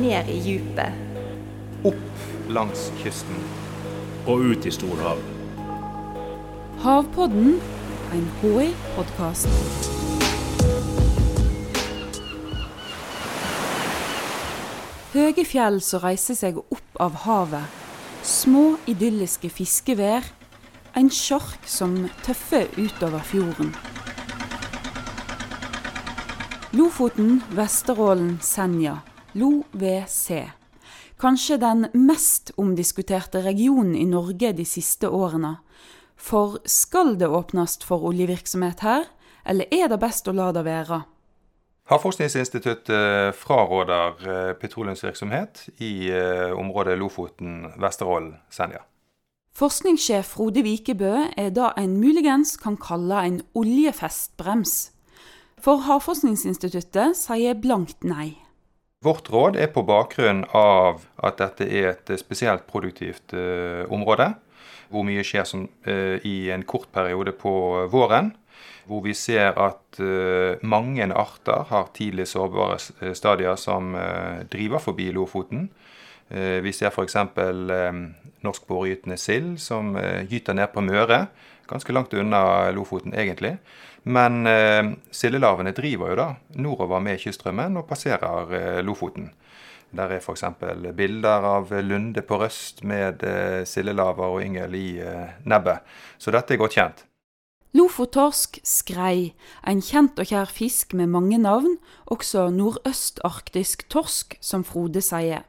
ned i djupet. Opp langs kysten. Og ut i storhavet. Havpodden, en HI-podkast. Høye fjell som reiser seg opp av havet. Små, idylliske fiskevær. En sjark som tøffer utover fjorden. Lofoten, Vesterålen, Senja. LoVC. Kanskje den mest omdiskuterte regionen i Norge de siste årene. For skal det åpnes for oljevirksomhet her, eller er det best å la det være? Havforskningsinstituttet fraråder eh, petroleumsvirksomhet i eh, området Lofoten, Vesterålen, Senja. Forskningssjef Frode Vikebø er da en muligens kan kalle en oljefestbrems. For Havforskningsinstituttet sier blankt nei. Vårt råd er på bakgrunn av at dette er et spesielt produktivt uh, område. Hvor mye skjer som, uh, i en kort periode på våren hvor vi ser at uh, mange arter har tidlig sårbare eh, stadier som driver forbi Lofoten. Vi ser f.eks. Um, norsk båregytende sild som gyter ned på Møre. Ganske langt unna Lofoten, egentlig. Men eh, sildelarvene driver jo da nordover med kyststrømmen og passerer Lofoten. Der er f.eks. bilder av lunde på røst med eh, sildelarver og yngel i nebbet. Så dette er godt kjent. Lofottorsk skrei, en kjent og kjær fisk med mange navn, også nordøstarktisk torsk, som Frode sier.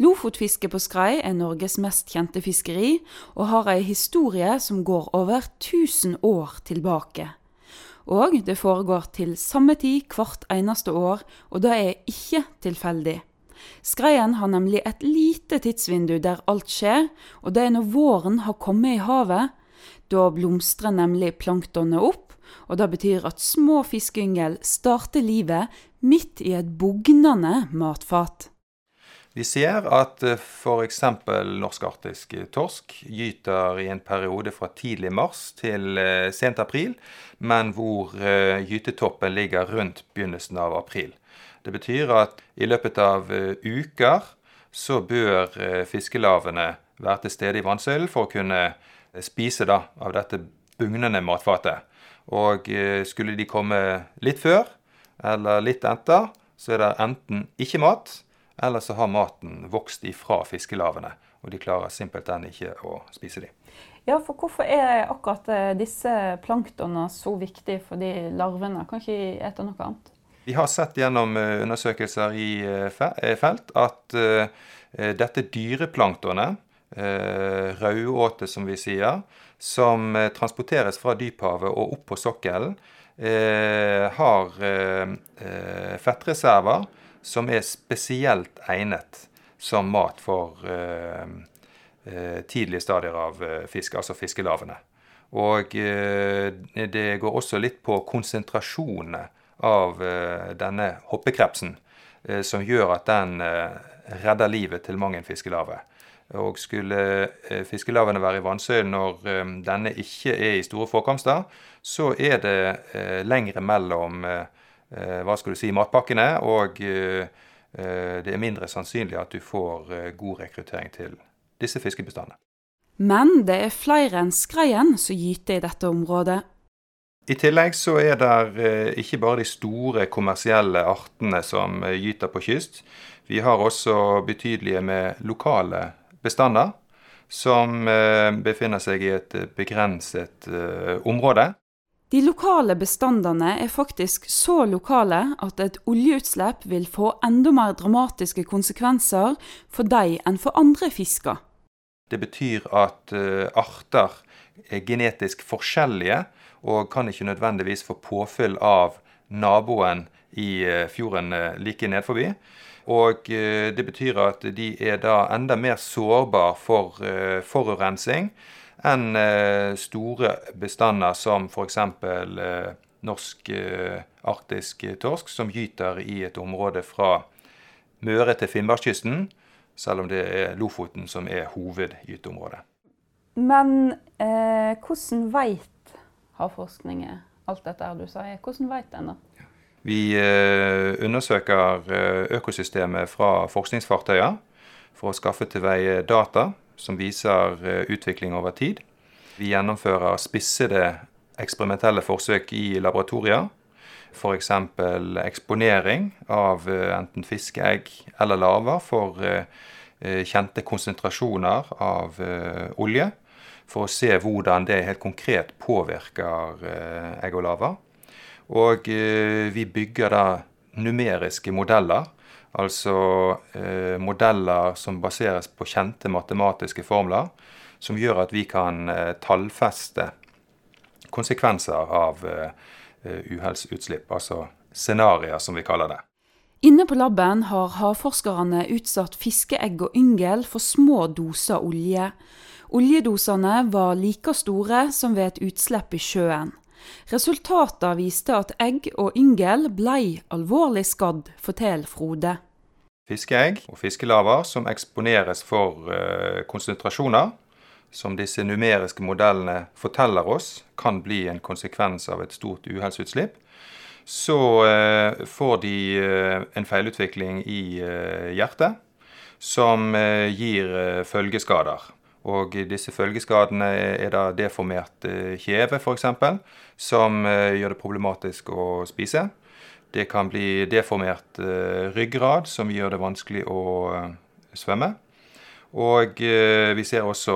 Lofotfiske på skrei er Norges mest kjente fiskeri, og har ei historie som går over 1000 år tilbake. Og det foregår til samme tid hvert eneste år, og det er ikke tilfeldig. Skreien har nemlig et lite tidsvindu der alt skjer, og det er når våren har kommet i havet, da blomstrer nemlig planktonet opp, og det betyr at små fiskeyngel starter livet midt i et bugnende matfat. Vi ser at eh, f.eks. norsk-arktisk torsk gyter i en periode fra tidlig mars til eh, sent april, men hvor eh, gytetoppen ligger rundt begynnelsen av april. Det betyr at i løpet av uker så bør fiskelavene være til stede i vannsøylen for å kunne spise da, av dette bugnende matfatet. Og eh, skulle de komme litt før eller litt etter, så er det enten ikke mat, eller så har maten vokst ifra fiskelavene. Og de klarer simpelthen ikke å spise dem. Ja, for hvorfor er akkurat eh, disse planktonene så viktige for de larvene? Kan ikke de ete noe annet? Vi har sett gjennom eh, undersøkelser i felt at dette dyreplanktonet eh, rødåte, som vi sier, som eh, transporteres fra dyphavet og opp på sokkelen, eh, har eh, eh, fettreserver som er spesielt egnet som mat for eh, tidlige stadier av fisk, altså fiskelavene. Og det går også litt på konsentrasjonene av denne hoppekrepsen, som gjør at den redder livet til mange en. Og skulle eh, fiskelavene være i vannsøylen når eh, denne ikke er i store forekomster, så er det eh, lengre mellom hva skal du si, matpakkene, og det er mindre sannsynlig at du får god rekruttering til disse fiskebestandene. Men det er flere enn skreien som gyter i dette området. I tillegg så er det ikke bare de store kommersielle artene som gyter på kyst. Vi har også betydelige med lokale bestander som eh, befinner seg i et begrenset eh, område. De lokale bestandene er faktisk så lokale at et oljeutslipp vil få enda mer dramatiske konsekvenser for dem enn for andre fisker. Det betyr at uh, arter er genetisk forskjellige og kan ikke nødvendigvis få påfyll av naboen i uh, fjorden uh, like nedforbi. Og eh, det betyr at de er da enda mer sårbare for forurensing. Enn eh, store bestander som f.eks. norsk arktisk torsk, som gyter i et område fra Møre til Finnmarkskysten, selv om det er Lofoten som er hovedgyteområdet. Men eh, hvordan veit havforskningen alt dette du sier? Hvordan veit en det? Vi undersøker økosystemet fra forskningsfartøyer for å skaffe til veie data som viser utvikling over tid. Vi gjennomfører spissede eksperimentelle forsøk i laboratorier. F.eks. eksponering av enten fiskeegg eller larver for kjente konsentrasjoner av olje for å se hvordan det helt konkret påvirker eh, egg og larver. Og eh, vi bygger da numeriske modeller. Altså eh, modeller som baseres på kjente matematiske formler. Som gjør at vi kan tallfeste konsekvenser av uhellsutslipp. Altså scenarioer, som vi kaller det. Inne på laben har havforskerne utsatt fiskeegg og yngel for små doser olje. Oljedosene var like store som ved et utslipp i sjøen. Resultatet viste at egg og yngel blei alvorlig skadd, forteller Frode. Fiskeegg og fiskelarver som eksponeres for uh, konsentrasjoner som disse numeriske modellene forteller oss kan bli en konsekvens av et stort uhellsutslipp, så uh, får de uh, en feilutvikling i hjertet som gir følgeskader. Og disse følgeskadene er da deformert eh, kjeve, f.eks., som eh, gjør det problematisk å spise. Det kan bli deformert eh, ryggrad, som gjør det vanskelig å svømme. Og vi ser også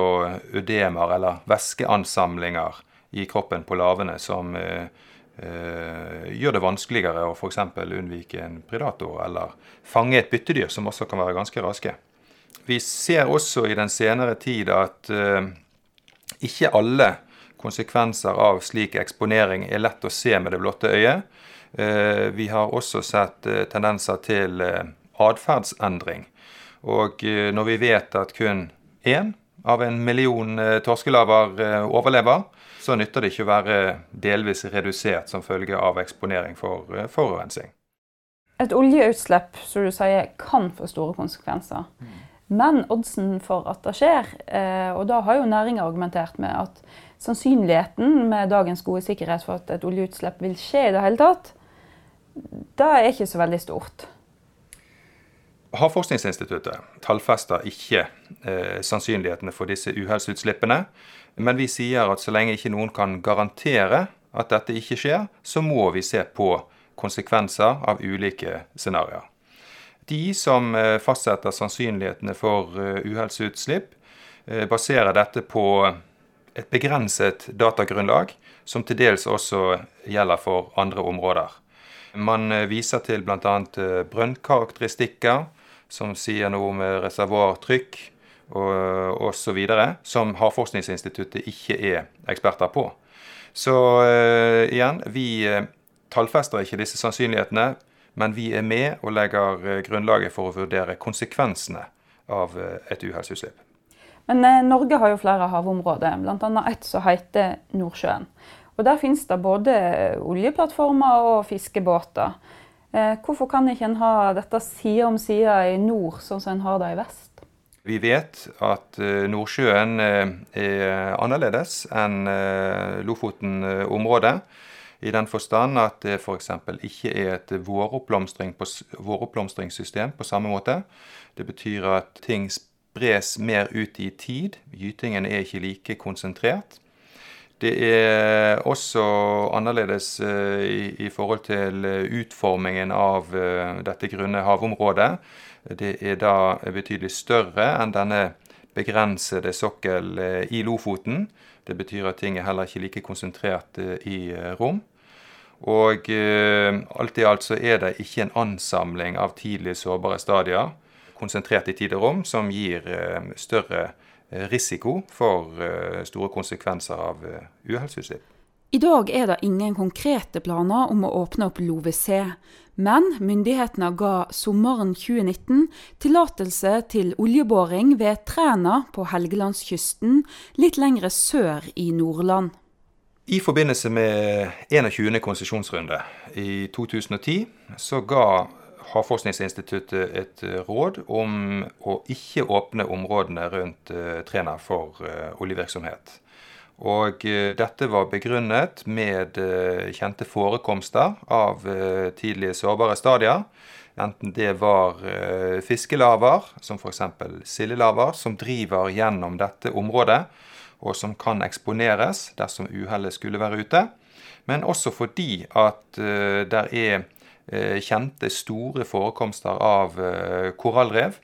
ødemer, eller væskeansamlinger, i kroppen på lavene som gjør det vanskeligere å f.eks. unnvike en predator eller fange et byttedyr, som også kan være ganske raske. Vi ser også i den senere tid at uh, ikke alle konsekvenser av slik eksponering er lett å se med det blotte øyet. Uh, vi har også sett uh, tendenser til atferdsendring. Og når vi vet at kun én av en million torskelaver overlever, så nytter det ikke å være delvis redusert som følge av eksponering for forurensning. Et oljeutslipp som du sier, kan få store konsekvenser. Men oddsen for at det skjer, eh, og da har jo næringa argumentert med at sannsynligheten med dagens gode sikkerhet for at et oljeutslipp vil skje i det hele tatt, det er ikke så veldig stort. Havforskningsinstituttet tallfester ikke eh, sannsynlighetene for disse uhellsutslippene. Men vi sier at så lenge ikke noen kan garantere at dette ikke skjer, så må vi se på konsekvenser av ulike scenarioer. De som eh, fastsetter sannsynlighetene for uhelseutslipp, eh, baserer dette på et begrenset datagrunnlag, som til dels også gjelder for andre områder. Man viser til bl.a. brønnkarakteristikker, som sier noe om reservoartrykk osv., som Havforskningsinstituttet ikke er eksperter på. Så igjen, vi tallfester ikke disse sannsynlighetene. Men vi er med og legger eh, grunnlaget for å vurdere konsekvensene av eh, et uhellsutslipp. Men eh, Norge har jo flere havområder, bl.a. et som heter Nordsjøen. Og Der finnes det både oljeplattformer og fiskebåter. Eh, hvorfor kan ikke en ha dette side om side i nord, sånn som en har det i vest? Vi vet at Nordsjøen er annerledes enn Lofoten-området. I den forstand at det f.eks. ikke er et våroppblomstring på, våroppblomstringssystem på samme måte. Det betyr at ting spres mer ut i tid. Gytingen er ikke like konsentrert. Det er også annerledes eh, i, forhold til utformingen av uh, dette grunne havområdet. Det er da betydelig større enn denne begrensede sokkel i Lofoten. Det betyr at ting er heller ikke like konsentrert i rom. Og eh, alt i alt så er det ikke en ansamling av tidlig sårbare stadier konsentrert i tid og rom som gir eh, større eh, risiko for store konsekvenser av uhellsutslipp. I dag er det ingen konkrete planer om å åpne opp LoVC, men myndighetene ga sommeren 2019 tillatelse til oljeboring ved Træna på Helgelandskysten, litt lengre sør i Nordland. I forbindelse med 21. konsesjonsrunde i 2010 så ga Havforskningsinstituttet et eh, råd om å ikke åpne områdene rundt uh, Træna for uh, oljevirksomhet. Og dette var begrunnet med kjente forekomster av tidlige sårbare stadier. Enten det var fiskelaver, som f.eks. sildelaver, som driver gjennom dette området, og som kan eksponeres dersom uhellet skulle være ute. Men også fordi at det er kjente store forekomster av korallrev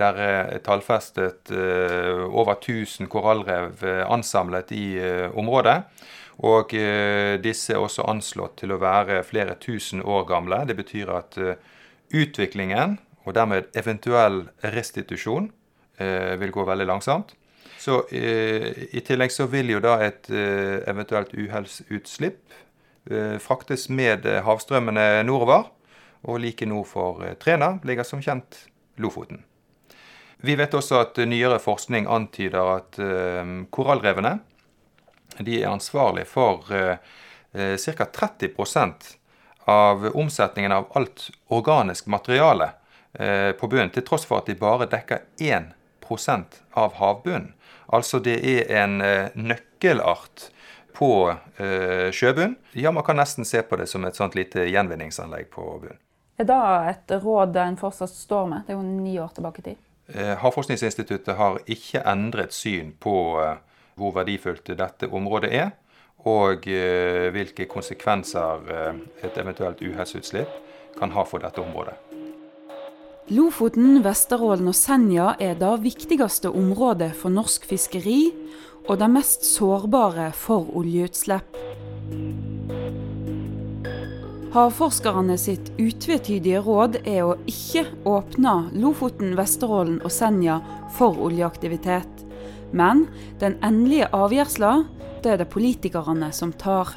der er tallfestet eh, over 1000 korallrev eh, ansamlet i eh, området. Og disse er også anslått til å være flere tusen år gamle. Det betyr at utviklingen, og dermed eventuell restitusjon, vil gå veldig langsomt. Så I tillegg så vil jo da et eventuelt uhellsutslipp fraktes med havstrømmene nordover. Og like nord for Træna ligger som kjent Lofoten. Vi vet også at nyere forskning antyder at korallrevene de er ansvarlig for ca. 30% av omsetningen av alt organisk materiale på bunnen, til tross for at de bare dekker 1% av havbunnen. Altså det er en uh, nøkkelart på sjøbunnen. Ja, man kan nesten se på det som et sånt lite gjenvinningsanlegg på bunnen. Er det et råd en fortsatt står med? Det er jo ni år tilbake i tid. Eh, Havforskningsinstituttet har ikke endret syn på eh, hvor verdifullt dette området er, og eh, hvilke konsekvenser et eventuelt uhelsutslipp kan ha for dette området. Lofoten, Vesterålen og Senja er det viktigste området for norsk fiskeri, og det mest sårbare for oljeutslipp. Havforskerne sitt utvetydige råd er å ikke åpne Lofoten, Vesterålen og Senja for oljeaktivitet. Men den endelige avgjørelsen er det politikerne som tar.